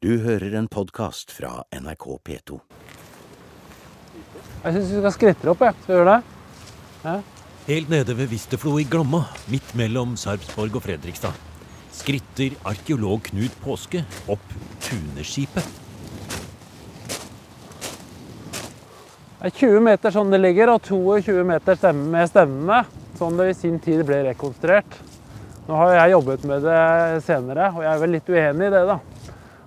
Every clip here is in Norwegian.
Du hører en podkast fra NRK P2. Jeg syns vi skal skritte opp, jeg. Skal vi gjøre det? Ja. Helt nede ved Visteflo i Glomma, midt mellom Sarpsborg og Fredrikstad, skritter arkeolog Knut Påske opp Tuneskipet. Det er 20 meter sånn det ligger, og 22 meter stemme med stemmene. Sånn det i sin tid ble rekonstruert. Nå har jeg jobbet med det senere, og jeg er vel litt uenig i det, da.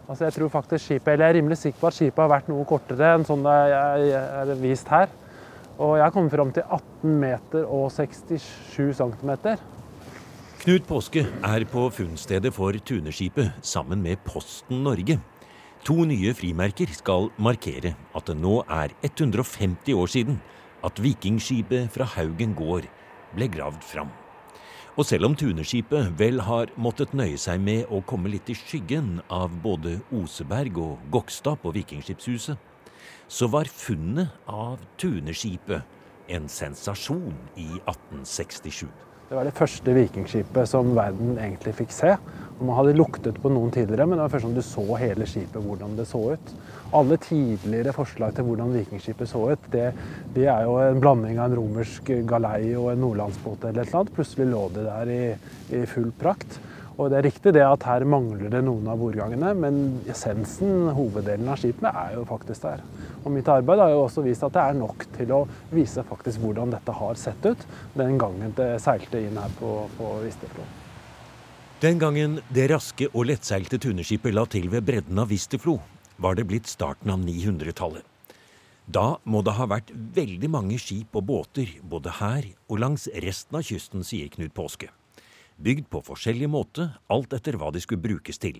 Altså jeg tror faktisk skipet, eller jeg er rimelig sikker på at skipet har vært noe kortere enn sånn det er vist her. Og jeg har kommet fram til 18 meter og 67 cm. Knut Påske er på funnstedet for Tuneskipet sammen med Posten Norge. To nye frimerker skal markere at det nå er 150 år siden at vikingskipet fra Haugen gård ble gravd fram. Og selv om Tuneskipet vel har måttet nøye seg med å komme litt i skyggen av både Oseberg og Gokstad på Vikingskipshuset, så var funnet av Tuneskipet en sensasjon i 1867. Det var det første vikingskipet som verden egentlig fikk se. Og Man hadde luktet på noen tidligere, men det var først som du så hele skipet, hvordan det så ut. Alle tidligere forslag til hvordan vikingskipet så ut, det, det er jo en blanding av en romersk galei og en nordlandsbåt eller et eller annet. Plutselig lå det der i, i full prakt. Og det er riktig det at her mangler det noen av bordgangene, men essensen, hoveddelen av skipene, er jo faktisk der. Og mitt arbeid har jo også vist at det er nok til å vise faktisk hvordan dette har sett ut den gangen det seilte inn her på, på Visteflo. Den gangen det raske og lettseilte Tuneskipet la til ved bredden av Visteflo, var det blitt starten av 900-tallet. Da må det ha vært veldig mange skip og båter både her og langs resten av kysten, sier Knut Påske. Bygd på forskjellig måte, alt etter hva de skulle brukes til.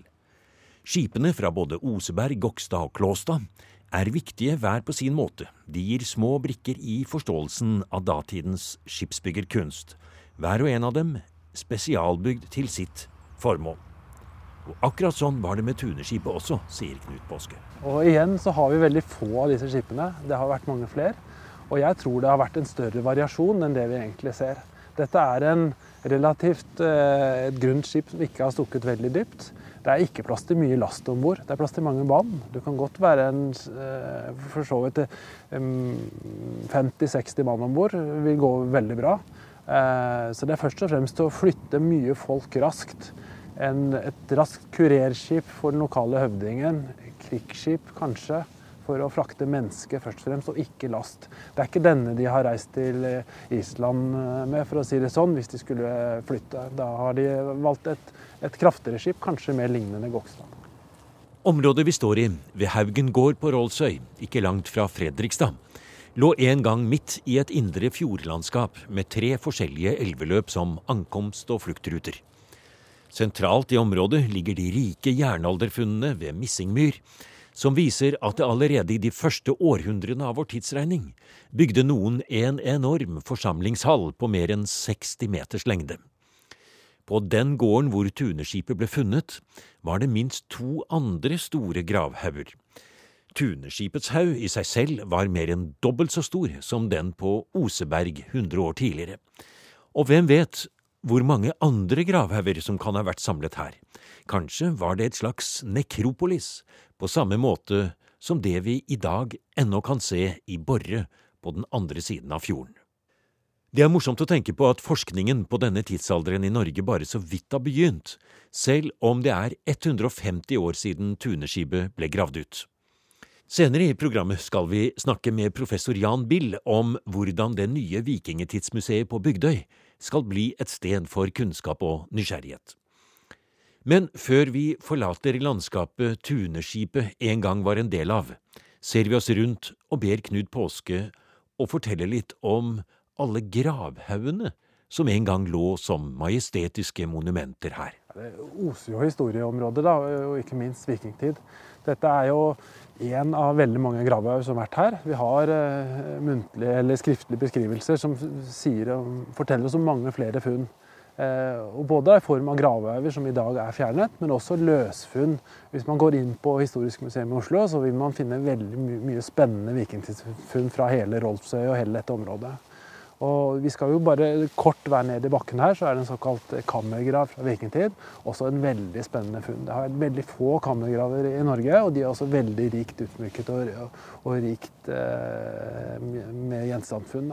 Skipene fra både Oseberg, Gokstad og Klåstad er viktige hver på sin måte. De gir små brikker i forståelsen av datidens skipsbyggerkunst. Hver og en av dem spesialbygd til sitt formål. Og Akkurat sånn var det med Tuneskipet også, sier Knut Påske. Og igjen så har vi veldig få av disse skipene. Det har vært mange flere. Og jeg tror det har vært en større variasjon enn det vi egentlig ser. Dette er en relativt eh, et grunt skip som ikke har stukket veldig dypt. Det er ikke plass til mye last om bord. Det er plass til mange mann. Du kan godt være en eh, for så vidt 50-60 mann om bord. vil gå veldig bra. Eh, så det er først og fremst å flytte mye folk raskt. En, et raskt kurerskip for den lokale høvdingen. Krigsskip kanskje for å frakte mennesker først og fremst, og ikke last. Det er ikke denne de har reist til Island med, for å si det sånn, hvis de skulle flytte. Da har de valgt et, et kraftigere skip, kanskje mer lignende Gokstad. Området vi står i, ved Haugen gård på Rollsøy, ikke langt fra Fredrikstad, lå en gang midt i et indre fjordlandskap med tre forskjellige elveløp som ankomst- og fluktruter. Sentralt i området ligger de rike jernalderfunnene ved Missingmyr, som viser at det allerede i de første århundrene av vår tidsregning bygde noen en enorm forsamlingshall på mer enn 60 meters lengde. På den gården hvor Tuneskipet ble funnet, var det minst to andre store gravhauger. Tuneskipets haug i seg selv var mer enn dobbelt så stor som den på Oseberg 100 år tidligere. Og hvem vet hvor mange andre gravhauger som kan ha vært samlet her. Kanskje var det et slags nekropolis, på samme måte som det vi i dag ennå kan se i Borre på den andre siden av fjorden. Det er morsomt å tenke på at forskningen på denne tidsalderen i Norge bare så vidt har begynt, selv om det er 150 år siden Tuneskipet ble gravd ut. Senere i programmet skal vi snakke med professor Jan Bill om hvordan det nye vikingetidsmuseet på Bygdøy skal bli et sted for kunnskap og nysgjerrighet. Men før vi forlater landskapet Tuneskipet en gang var en del av, ser vi oss rundt og ber Knut Påske å fortelle litt om alle gravhaugene som en gang lå som majestetiske monumenter her. Det oser jo historieområdet, da, og ikke minst vikingtid. Dette er jo en av veldig mange gravhaug som har vært her. Vi har eh, muntlige eller skriftlige beskrivelser som sier, forteller oss om mange flere funn. Eh, og både i form av gravhauger som i dag er fjernet, men også løsfunn. Hvis man går inn på Historisk museum i Oslo, så vil man finne veldig my mye spennende vikingtidsfunn fra hele Rolfsøy og hele dette området. Og vi skal jo bare kort være ned i bakken her, så er det en såkalt kammergrav fra vikingtid. Også en veldig spennende funn. Det har vært veldig få kammergraver i Norge, og de er også veldig rikt utsmykket og, og rikt eh, med gjenstandsfunn.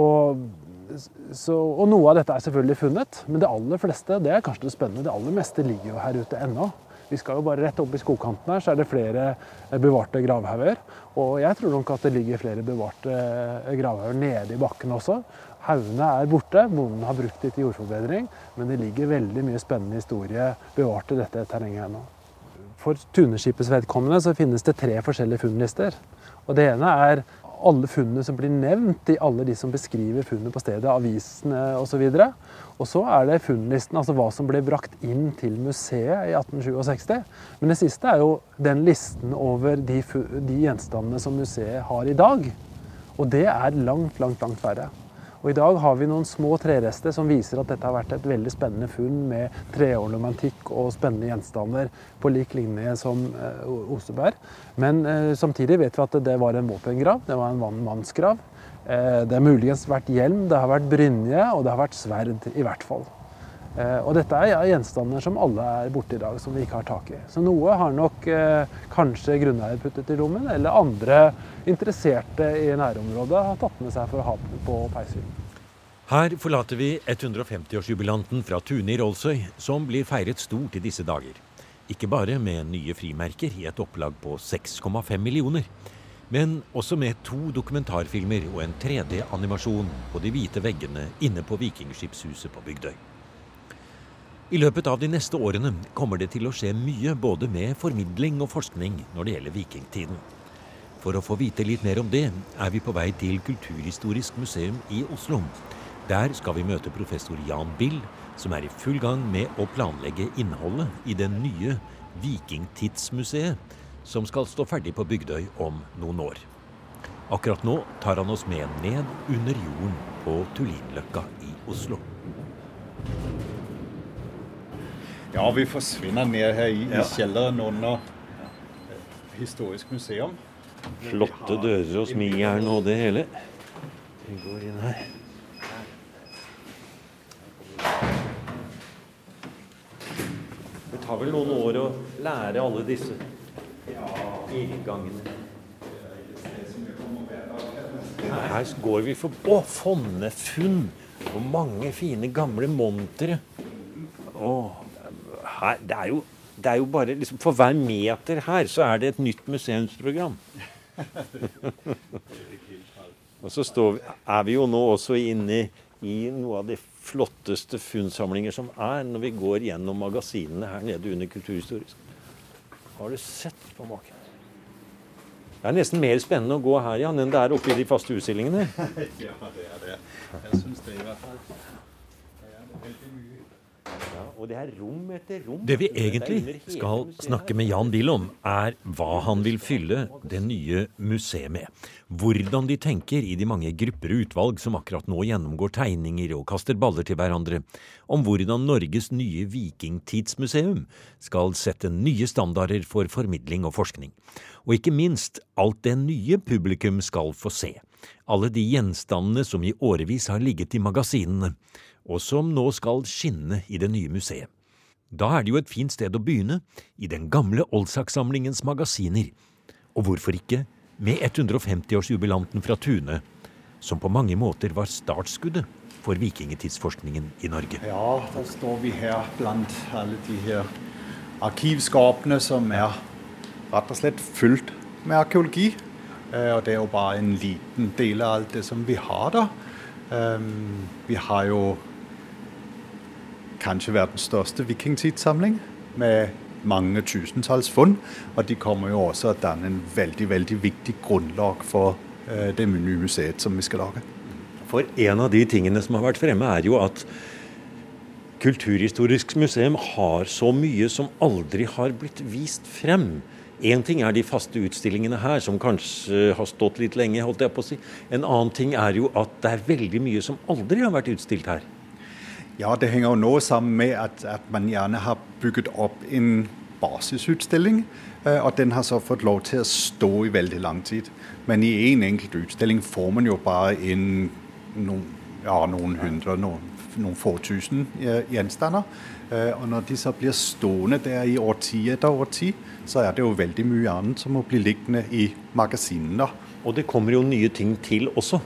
Og, så, og, noe av dette er selvfølgelig funnet, men det aller fleste det er kanskje det spennende. Det aller meste ligger jo her ute ennå. Vi skal jo bare rett opp i skogkanten her, så er det flere bevarte gravhauger. Og jeg tror nok at det ligger flere bevarte gravhauger nede i bakken også. Haugene er borte, bonden har brukt de til jordforbedring, men det ligger veldig mye spennende historie bevart i dette terrenget ennå. nå. For Tuneskipets vedkommende så finnes det tre forskjellige funnlister. Og Det ene er alle funnene som blir nevnt i alle de som beskriver funnet på stedet, avisene osv. Og så er det funnlisten, altså hva som ble brakt inn til museet i 1867. Men det siste er jo den listen over de, de gjenstandene som museet har i dag. Og det er langt, langt, langt færre. Og I dag har vi noen små trerester som viser at dette har vært et veldig spennende funn med treornamentikk og spennende gjenstander på lik linje som eh, Oseberg. Men eh, samtidig vet vi at det var en våpengrav, det var en mannsgrav. Eh, det har muligens vært hjelm, det har vært brynje og det har vært sverd i hvert fall. Eh, og dette er gjenstander som alle er borte i dag, som vi ikke har tak i. Så noe har nok eh, kanskje grunneier puttet i rommet, eller andre interesserte i nærområdet har tatt med seg for å ha på peishyllen. Her forlater vi 150-årsjubilanten fra Tune i Rolsøy, som blir feiret stort i disse dager. Ikke bare med nye frimerker i et opplag på 6,5 millioner, men også med to dokumentarfilmer og en 3D-animasjon på de hvite veggene inne på Vikingskipshuset på Bygdøy. I løpet av de neste årene kommer det til å skje mye både med formidling og forskning når det gjelder vikingtiden. For å få vite litt mer om det, er vi på vei til Kulturhistorisk museum i Oslo. Der skal vi møte professor Jan Bill, som er i full gang med å planlegge innholdet i det nye Vikingtidsmuseet, som skal stå ferdig på Bygdøy om noen år. Akkurat nå tar han oss med ned under jorden på Tullinløkka i Oslo. Ja, vi forsvinner ned her i, ja. i kjelleren under Historisk museum. Flotte dører og smijern og det hele. Vi går inn her. Det tar vel noen år å lære alle disse inngangene. Her går vi for Å, fonnefunn! Og mange fine, gamle montre. Å, her, det, er jo, det er jo bare liksom, For hver meter her så er det et nytt museumsprogram. og så står, er vi jo nå også inne i noe av de flotteste funnsamlinger som er, når vi går gjennom magasinene her nede under Kulturhistorisk. Har du sett på maken? Det er nesten mer spennende å gå her Jan, enn det er oppe i de faste utstillingene. ja, det er det. Jeg syns det i hvert fall. Det er veldig mye det vi egentlig skal snakke med Jan Bill om, er hva han vil fylle det nye museet med. Hvordan de tenker i de mange grupper og utvalg som akkurat nå gjennomgår tegninger og kaster baller til hverandre, om hvordan Norges nye vikingtidsmuseum skal sette nye standarder for formidling og forskning. Og ikke minst alt det nye publikum skal få se. Alle de gjenstandene som i årevis har ligget i magasinene og som nå skal skinne i det nye museet. Da er det jo et fint sted å begynne, i den gamle Oldsak-samlingens magasiner. Og hvorfor ikke med 150-årsjubilanten fra Tune, som på mange måter var startskuddet for vikingetidsforskningen i Norge. Ja, da står vi her blant alle de her arkivskapene som er rett og slett fullt med arkeologi. Eh, og det er jo bare en liten del av alt det som vi har der. Ehm, vi har jo kanskje verdens største vikingtidssamling med mange tusentalls funn. Og de kommer jo også å danne en veldig veldig viktig grunnlag for uh, det nye museet som vi skal lage. For en av de tingene som har vært fremme, er jo at Kulturhistorisk museum har så mye som aldri har blitt vist frem. Én ting er de faste utstillingene her, som kanskje har stått litt lenge. holdt jeg på å si. En annen ting er jo at det er veldig mye som aldri har vært utstilt her. Ja, det henger jo nå sammen med at, at man gjerne har bygget opp en basisutstilling. Eh, og den har så fått lov til å stå i veldig lang tid. Men i én en enkelt utstilling får man jo bare inn noen, ja, noen hundre, noen, noen få tusen eh, gjenstander. Eh, og når de så blir stående der i årti etter årti, så er det jo veldig mye annet som må bli liggende i magasinene. Og det kommer jo nye ting til også.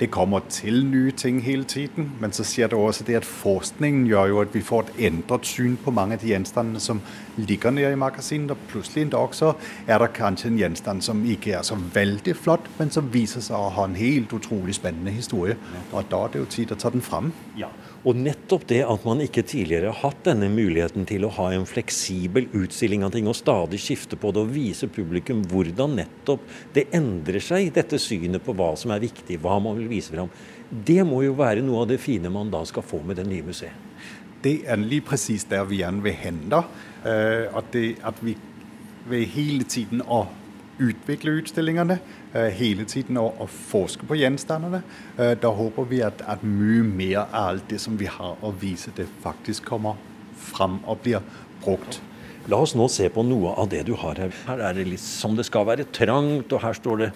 Det kommer til nye ting hele tiden, men så skjer det også det at forskningen gjør jo at vi får et endret syn på mange av de gjenstandene som ligger nede i magasinet. Og plutselig en dag så er det kanskje en gjenstand som ikke er så veldig flott, men som viser seg å ha en helt utrolig spennende historie. Og da er det jo tid å ta den fram. Ja. Og nettopp det at man ikke tidligere har hatt denne muligheten til å ha en fleksibel utstilling av ting og stadig skifte på det og vise publikum hvordan nettopp det endrer seg, dette synet på hva som er viktig, hva man vil vise fram, det må jo være noe av det fine man da skal få med det nye museet. Det er lige presis der vi gjerne vil hen da. at, det at vi ved hele tiden å utvikle utstillingene, hele tiden å, forske på gjenstandene. Eh, da håper vi at, at mye mer av alt det som vi har å vise, det faktisk kommer fram og blir brukt. La oss nå se på noe av det du har her. Her er det litt som det skal være trangt, og her står det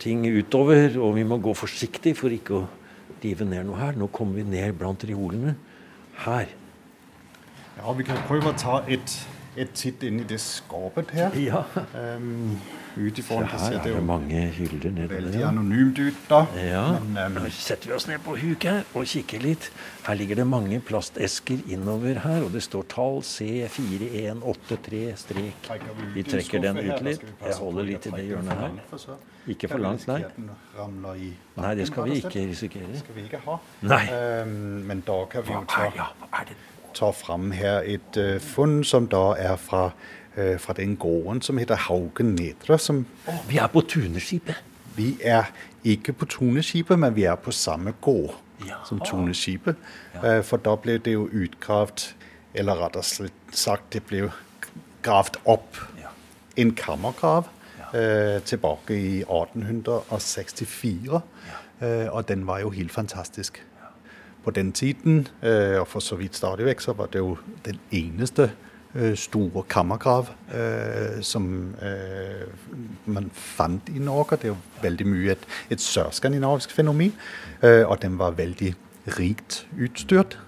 ting utover. Og vi må gå forsiktig for ikke å rive ned noe her. Nå kommer vi ned blant reolene. Her. Ja, Vi kan prøve å ta et, et titt inn i det skapet her. Ja. Um, Utenfor Her er det mange hyller nedi veldig anonymt ut, da. Ja, Men, Nå um, setter vi oss ned på huk her og kikker litt. Her ligger det mange plastesker innover her, og det står tall C4183 strek. Vi trekker den ut litt. Jeg holder litt i det hjørnet her. Ikke for langt, nei. Nei, det skal vi ikke risikere. Skal vi ikke ha. Nei. Um, men da kan vi jo ta, ta fram her et uh, funn som da er fra, fra den gården som heter Haugen Nedre. Som Vi er på Tuneskipet. vi er ikke på Tuneskipet, men vi er på samme gård Ja. som Tuneskipet. Ja. for da ble det jo utgravd, eller rettere sagt, det ble gravd opp Ja. en kammergrav eh, tilbake i 1864. Eh, og den var jo helt fantastisk. På den tiden, eh, og for så vidt stadig vekk, så var det jo den eneste store kammergrav eh, som eh, man fant i Norge. Det er jo veldig mye et, et sørskandinavisk fenomen. Eh, og den var veldig rikt utstyrt.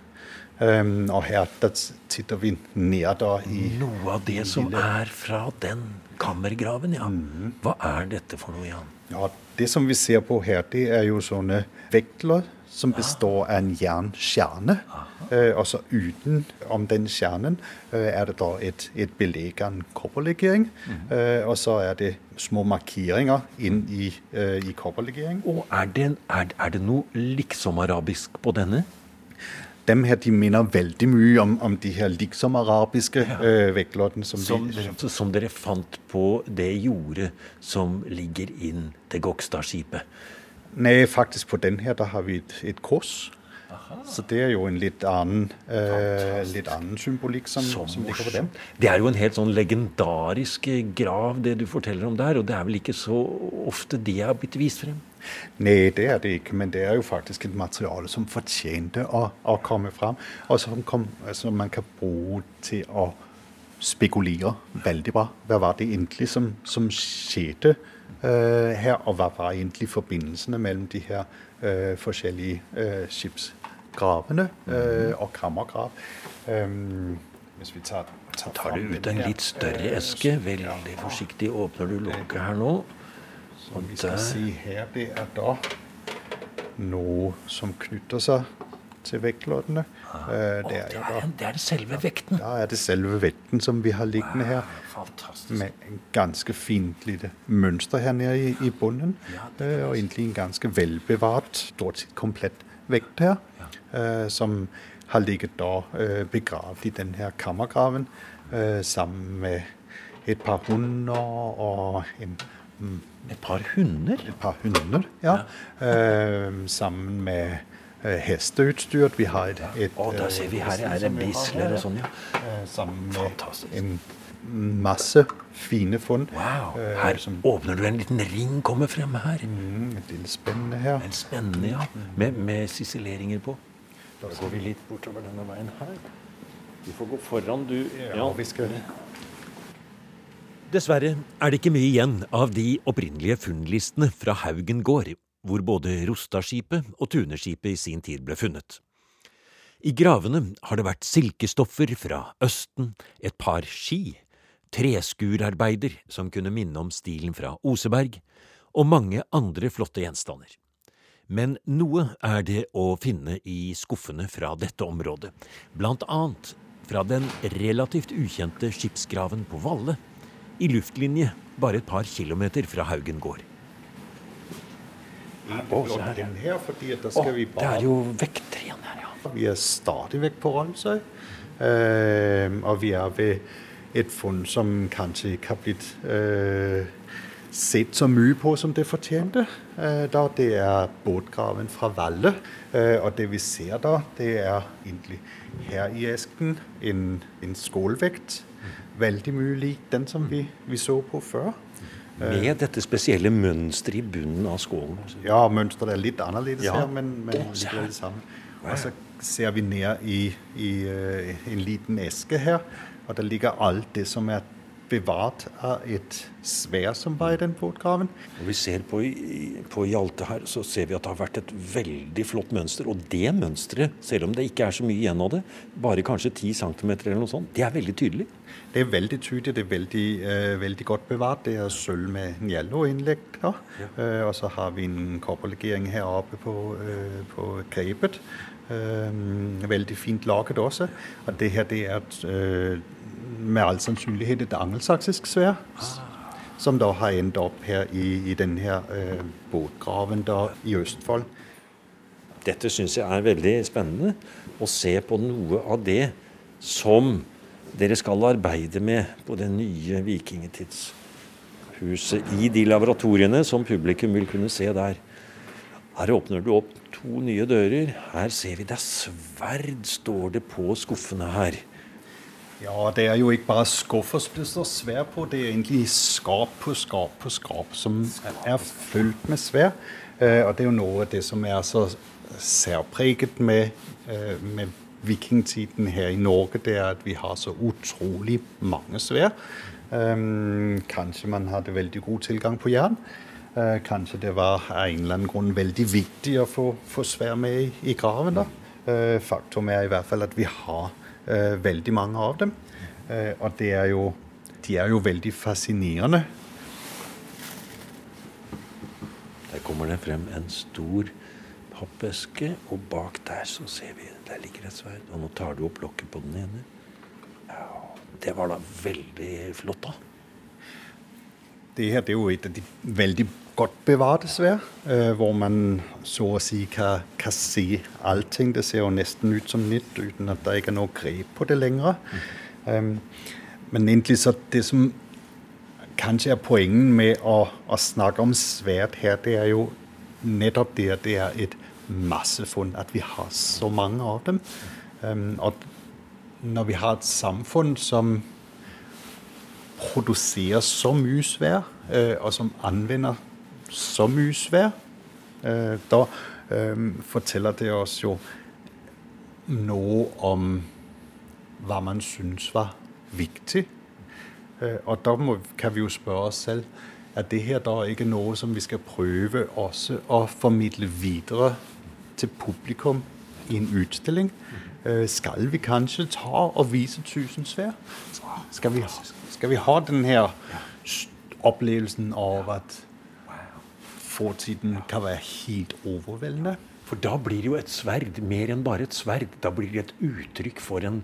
Og her sitter vi ned da i Noe av det som er fra den kammergraven, ja. Hva er dette for noe, Jan? Ja, Det som vi ser på her, det er jo sånne vekler som består av en jernkjerne. Eh, og så utenom den kjernen eh, er det da et, et belegg av en. Eh, og så er det små markeringer inn i, eh, i kobberlegeringen. Og er det, er, er det noe liksom-arabisk på denne? Dem her de minner veldig mye om, om de her liksom-arabiske eh, vektloddene. Som, Som, vi, som dere fant på det jordet som ligger inn til Gokstadskipet? Nei, faktisk på den her der har vi et, et kors. Så det er jo en litt annen, eh, litt annen symbolikk som, som, som ligger på dem. Det er jo en helt sånn legendarisk grav, det du forteller om der. Og det er vel ikke så ofte det har blitt vist frem? Nei, det er det ikke, men det er jo faktisk et materiale som fortjente å, å komme frem. Og som kom, altså man kan bruke til å spekulere veldig bra. Hva var det egentlig som, som skjedde eh, her, og hva var egentlig forbindelsene mellom de her eh, forskjellige eh, skipsgravene eh, og kammergrav? Hvis vi tar, tar, Tar du ut en litt større eske? Veldig forsiktig åpner du lokket her nå. Som vi skal si se her, det er da noe som knytter seg til vektloddene. Ah, Det er det er, da det er selve vekten. Da er det selve vekten som vi har liggende her. Fantastisk. Med en ganske fint lite mønster her nede i, i bunnen. Eh, Og egentlig en ganske velbevart, stort sett komplett vekt her. Ja. Som har ligget da eh, begravd i den her kammergraven eh, sammen med et par hunder og en mm, Et par hunder? et par hunder, ja. Eh, sammen med eh, hesteutstyr. Vi har et, et Å, der ser vi her er det bisler og sånn, ja. eh, sammen med Fantastisk. en masse fine funn. Wow. eh, Her som, åpner du en liten ring, kommer frem her. mm, et lille spennende her. En spennende, ja. Med, med sisileringer på. Da går vi litt bortover denne veien her. Du får gå foran, du. Ja, vi skal Dessverre er det ikke mye igjen av de opprinnelige funnlistene fra Haugen gård. Hvor både Rostadskipet og Tuneskipet i sin tid ble funnet. I gravene har det vært silkestoffer fra Østen, et par ski, treskurarbeider som kunne minne om stilen fra Oseberg, og mange andre flotte gjenstander. Men noe er det å finne i skuffene fra dette området, blant annet fra den relativt ukjente skipsgraven på Valle, i luftlinje bare et par kilometer fra Haugen gård. Å, se her. Her, fordi at der skal vi det er jo vekter her, ja. Vi er stadig vekk på Rolsøy. Eh, og vi er ved et funn som kanskje ikke har blitt eh, sett så mye på som det fortjente. Eh, da det er båtgraven fra Valle. Eh, og det vi ser da, det er egentlig her i esken en, en skålvekt. Veldig mye lik den som vi, vi så på før. Med dette spesielle mønsteret i bunnen av skålen. Ja, mønsteret er litt annerledes Ja. her, men, men likevel det samme. Og så ser vi ned i, i eh, en liten eske her, og der ligger alt det som er bevart av et sverd som var i den båtgraven. Når vi ser på, på Hjalte her, så ser vi at det har vært et veldig flott mønster. Og det mønsteret, selv om det ikke er så mye igjen av det, bare kanskje 10 cm eller noe sånt, det er veldig tydelig. Det er veldig tydelig, det er veldig, uh, veldig godt bevart. Det er sølv med Njello-innlegg. Ja. Uh, og så har vi en kobberlegering her oppe på, uh, på grepet. Veldig fint laget også. Og det her det er et, med all sannsynlighet et angelsaksisk sverd. Som da har endt opp her i, i denne her, eh, båtgraven da, i Østfold. Dette syns jeg er veldig spennende. Å se på noe av det som dere skal arbeide med på det nye vikingtidshuset i de laboratoriene som publikum vil kunne se der. Her åpner du opp to nye dører. Her ser vi det er sverd, står det på skuffene her. Ja, det er jo ikke bare skuffer som det står svær på, det er egentlig skap på skap på skap som er fylt med sverd. Eh, og det er jo noe av det som er så særpreget med, eh, med vikingtiden her i Norge, det er at vi har så utrolig mange sverd. Eh, kanskje man hadde veldig god tilgang på jern. Eh, kanskje det var av en eller annen grunn veldig viktig å få, få svær med i, i graven. da. Faktum er i hvert fall at vi har veldig mange av dem. Eh, og det er jo, de er jo veldig fascinerende. Der kommer det frem en stor pappeske, og bak der så ser vi der ligger et sverd. Og nå tar du opp lokket på den ene. Ja, det var da veldig flott, da. Det her det er jo et av de veldig godt bevart, dessverre. eh, hvor man så å si kan, kan se allting. Det ser jo nesten ut som nytt uten at det ikke er noe grep på det lenger. Um, men egentlig så det som kanskje er poenget med å, å snakke om sverd her, det er jo nettopp det at det er et massefunn. At vi har så mange av dem. Og når vi har et samfunn som produserer så mye sverd, øh, og som anvender så mye svær øh, da øh, forteller det oss jo noe om hva man syns var viktig. Øh, og da må, kan vi jo spørre oss selv er det her da ikke noe som vi skal prøve også å formidle videre til publikum i en utstilling? Skal vi kanskje ta og vise tusen svær Skal vi, skal vi ha den her opplevelsen av at fortiden kan være helt overveldende? For da blir det jo et sverd mer enn bare et sverd. Da blir det et uttrykk for en,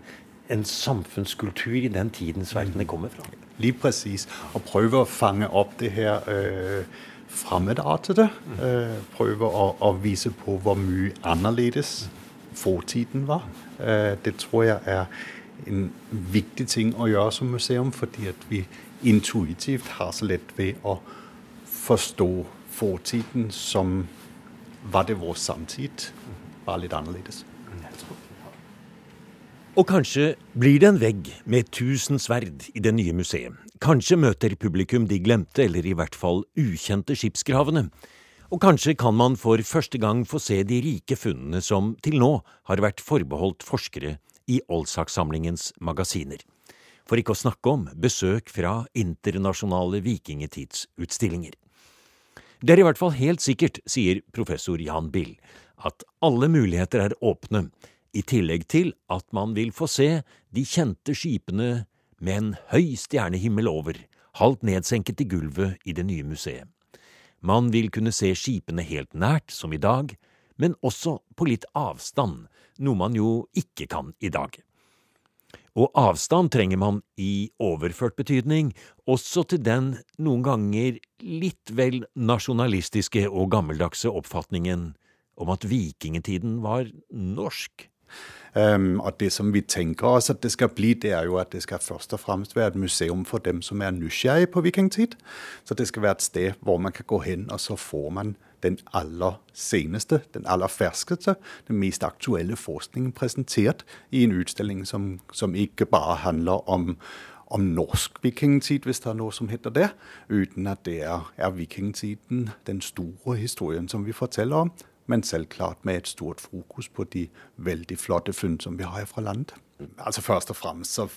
en samfunnskultur i den tiden sverdene kommer fra. Lige presis. Og prøve å fange opp det her øh, fremmedartede. Øh, prøve å, å vise på hvor mye annerledes fortiden var. Øh, det tror jeg er en viktig ting å gjøre som museum, fordi at vi intuitivt har så lett ved å forstå fortiden som var det vår samtid, var litt annerledes. Og kanskje blir det en vegg med tusen sverd i det nye museet. Kanskje møter publikum de glemte, eller i hvert fall ukjente skipsgravene. Og kanskje kan man for første gang få se de rike funnene som til nå har vært forbeholdt forskere i Oldsak-samlingens magasiner. For ikke å snakke om besøk fra internasjonale vikingtidsutstillinger. Det er i hvert fall helt sikkert, sier professor Jan Bill, at alle muligheter er åpne, i tillegg til at man vil få se de kjente skipene med en høy stjernehimmel over, halvt nedsenket i gulvet i det nye museet. Man vil kunne se skipene helt nært, som i dag, men også på litt avstand, noe man jo ikke kan i dag. Og avstand trenger man i overført betydning, også til den noen ganger litt vel nasjonalistiske og gammeldagse oppfatningen om at vikingtiden var norsk. Um, og det som vi tenker oss at det skal bli, det er jo at det skal først og fremst være et museum for dem som er nysgjerrige på vikingtid. Så det skal være et sted hvor man kan gå hen, og så får man den aller seneste, den aller ferskeste, den mest aktuelle forskningen presentert i en utstilling som, som ikke bare handler om, om norsk vikingtid, hvis det er noe som heter det, uten at det er, er vikingtiden, den store historien som vi forteller om, men selvklart med et stort fokus på de veldig flotte funn som vi har fra landet. Altså Først og fremst så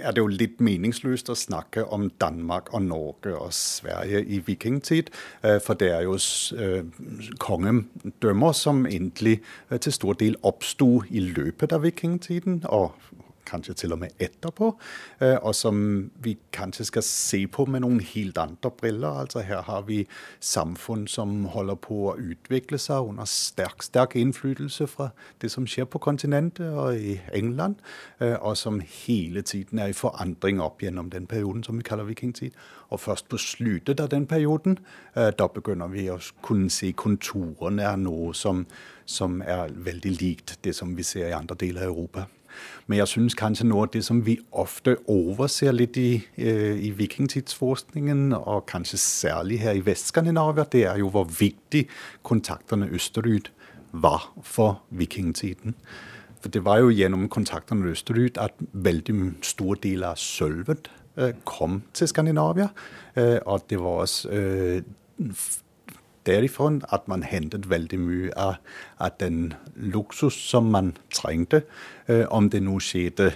er det jo litt meningsløst å snakke om Danmark og Norge og Sverige i vikingtid. Øh, for det er jo øh, kongedømmer som egentlig øh, til stor del oppsto i løpet av vikingtiden. og kanskje til og med etterpå, eh, og som vi kanskje skal se på med noen helt andre briller. Altså Her har vi samfunn som holder på å utvikle seg under sterk, sterk innflytelse fra det som skjer på kontinentet og i England, eh, og som hele tiden er i forandring opp gjennom den perioden som vi kaller vikingtid. Og først på sluttet av den perioden, eh, da begynner vi å kunne se konturene av noe som, som er veldig likt det som vi ser i andre deler av Europa. Men jeg synes kanskje noe av det som vi ofte overser litt i, øh, i vikingtidsforskningen, og kanskje særlig her i Vest-Skandinavia, det er jo hvor viktig kontaktene østerut var for vikingtiden. For det var jo gjennom kontaktene østerut at veldig stor del av sølvet øh, kom til Skandinavia. Øh, og det var også derifra at man hentet veldig mye av, av den luksus som man trengte. Eh, om det nå skjedde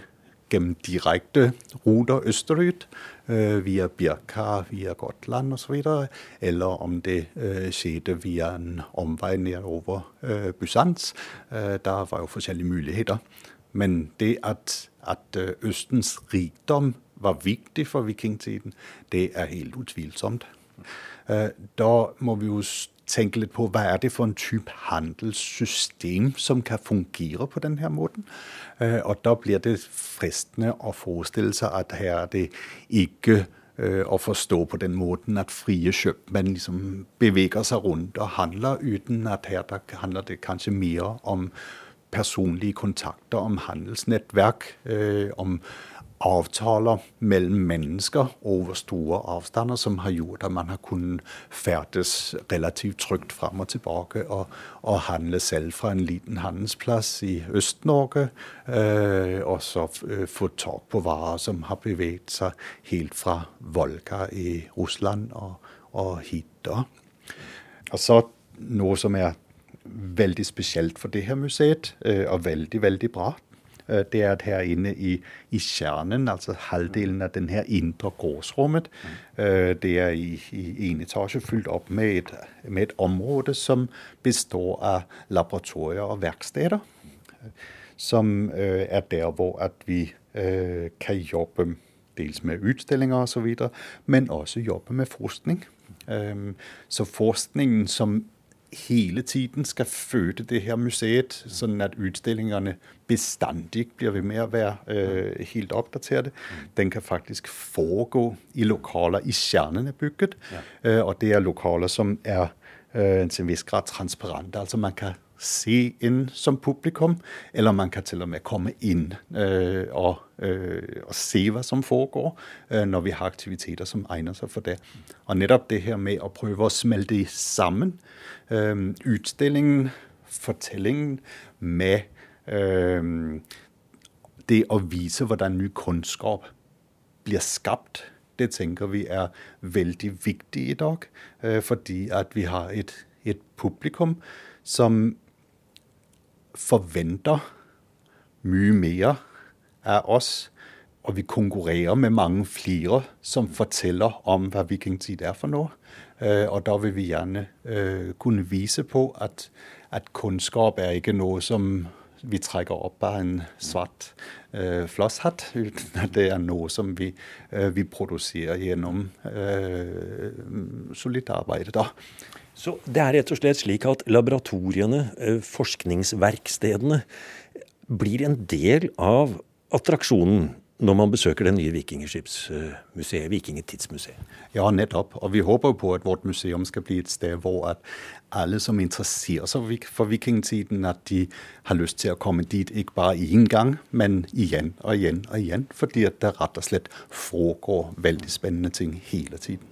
gjennom direkte ruter østerut, øh, via Birka, via Gotland osv., eller om det øh, skjedde via en omvei nedover øh, Bysants. Der var jo forskjellige muligheter. Men det at, at Østens rikdom var viktig for vikingtiden, det er helt utvilsomt. Eh, da må vi jo tenke litt på hva er det for en type handelssystem som kan fungere på denne måten. Eh, og da blir det fristende å forestille seg at her er det ikke eh, å forstå på den måten at frie kjøpmenn liksom beveger seg rundt og handler, uten at her handler det kanskje mer om personlige kontakter, om handelsnettverk, om avtaler mellom mennesker over store avstander som har gjort at man har kunnet ferdes relativt trygt fram og tilbake og, og handle selv fra en liten handelsplass i Øst-Norge. Øh, og så øh, få tak på varer som har beveget seg helt fra Volga i Russland og, og hit. da. Og så noe som er veldig spesielt for det her museet, øh, og veldig, veldig bra Øh, det er at her inne i, i kjernen, altså halvdelen av den her indre gårdsrommet, øh, det er i, en etasje fylt opp med et, med et område som består av laboratorier og verksteder. Som øh, er der hvor at vi kan jobbe dels med utstillinger osv., men også jobbe med forskning. Så forskningen som hele tiden skal føde det her museet, sånn at utstillingene bestandig blir ved med å være øh, helt oppdaterte. Den kan faktisk foregå i lokaler i kjernen av bygget. Ja. Øh, og det er lokaler som er øh, til en viss grad transparente. Altså man kan se inn som publikum, eller man kan til og med komme inn øh, og, øh, og, se hva som foregår, øh, når vi har aktiviteter som egner seg for det. Og nettopp det her med å prøve å smelte sammen øh, utstillingen, fortellingen, med øh, det å vise hvordan ny kunnskap blir skapt det tenker vi er veldig viktig i dag, øh, fordi at vi har et, et publikum som forventer mye mer av oss og vi konkurrerer med mange flere som forteller om hva vikingtid er for noe. Eh, og da vil vi gjerne eh, kunne vise på at, at kunnskap er ikke noe som vi trekker opp av en svart eh, flosshatt. Det er noe som vi, eh, vi produserer gjennom eh, solid arbeid. da. Så det er rett og slett slik at laboratoriene, eh, forskningsverkstedene, blir en del av attraksjonen når man besøker det nye vikingskipsmuseet, Vikingetidsmuseet? Ja, nettopp. Og vi håper på at vårt museum skal bli et sted hvor at alle som interesserer seg for vikingtiden, at de har lyst til å komme dit ikke bare én gang, men igjen og igjen og igjen. Fordi at det rett og slett foregår veldig spennende ting hele tiden.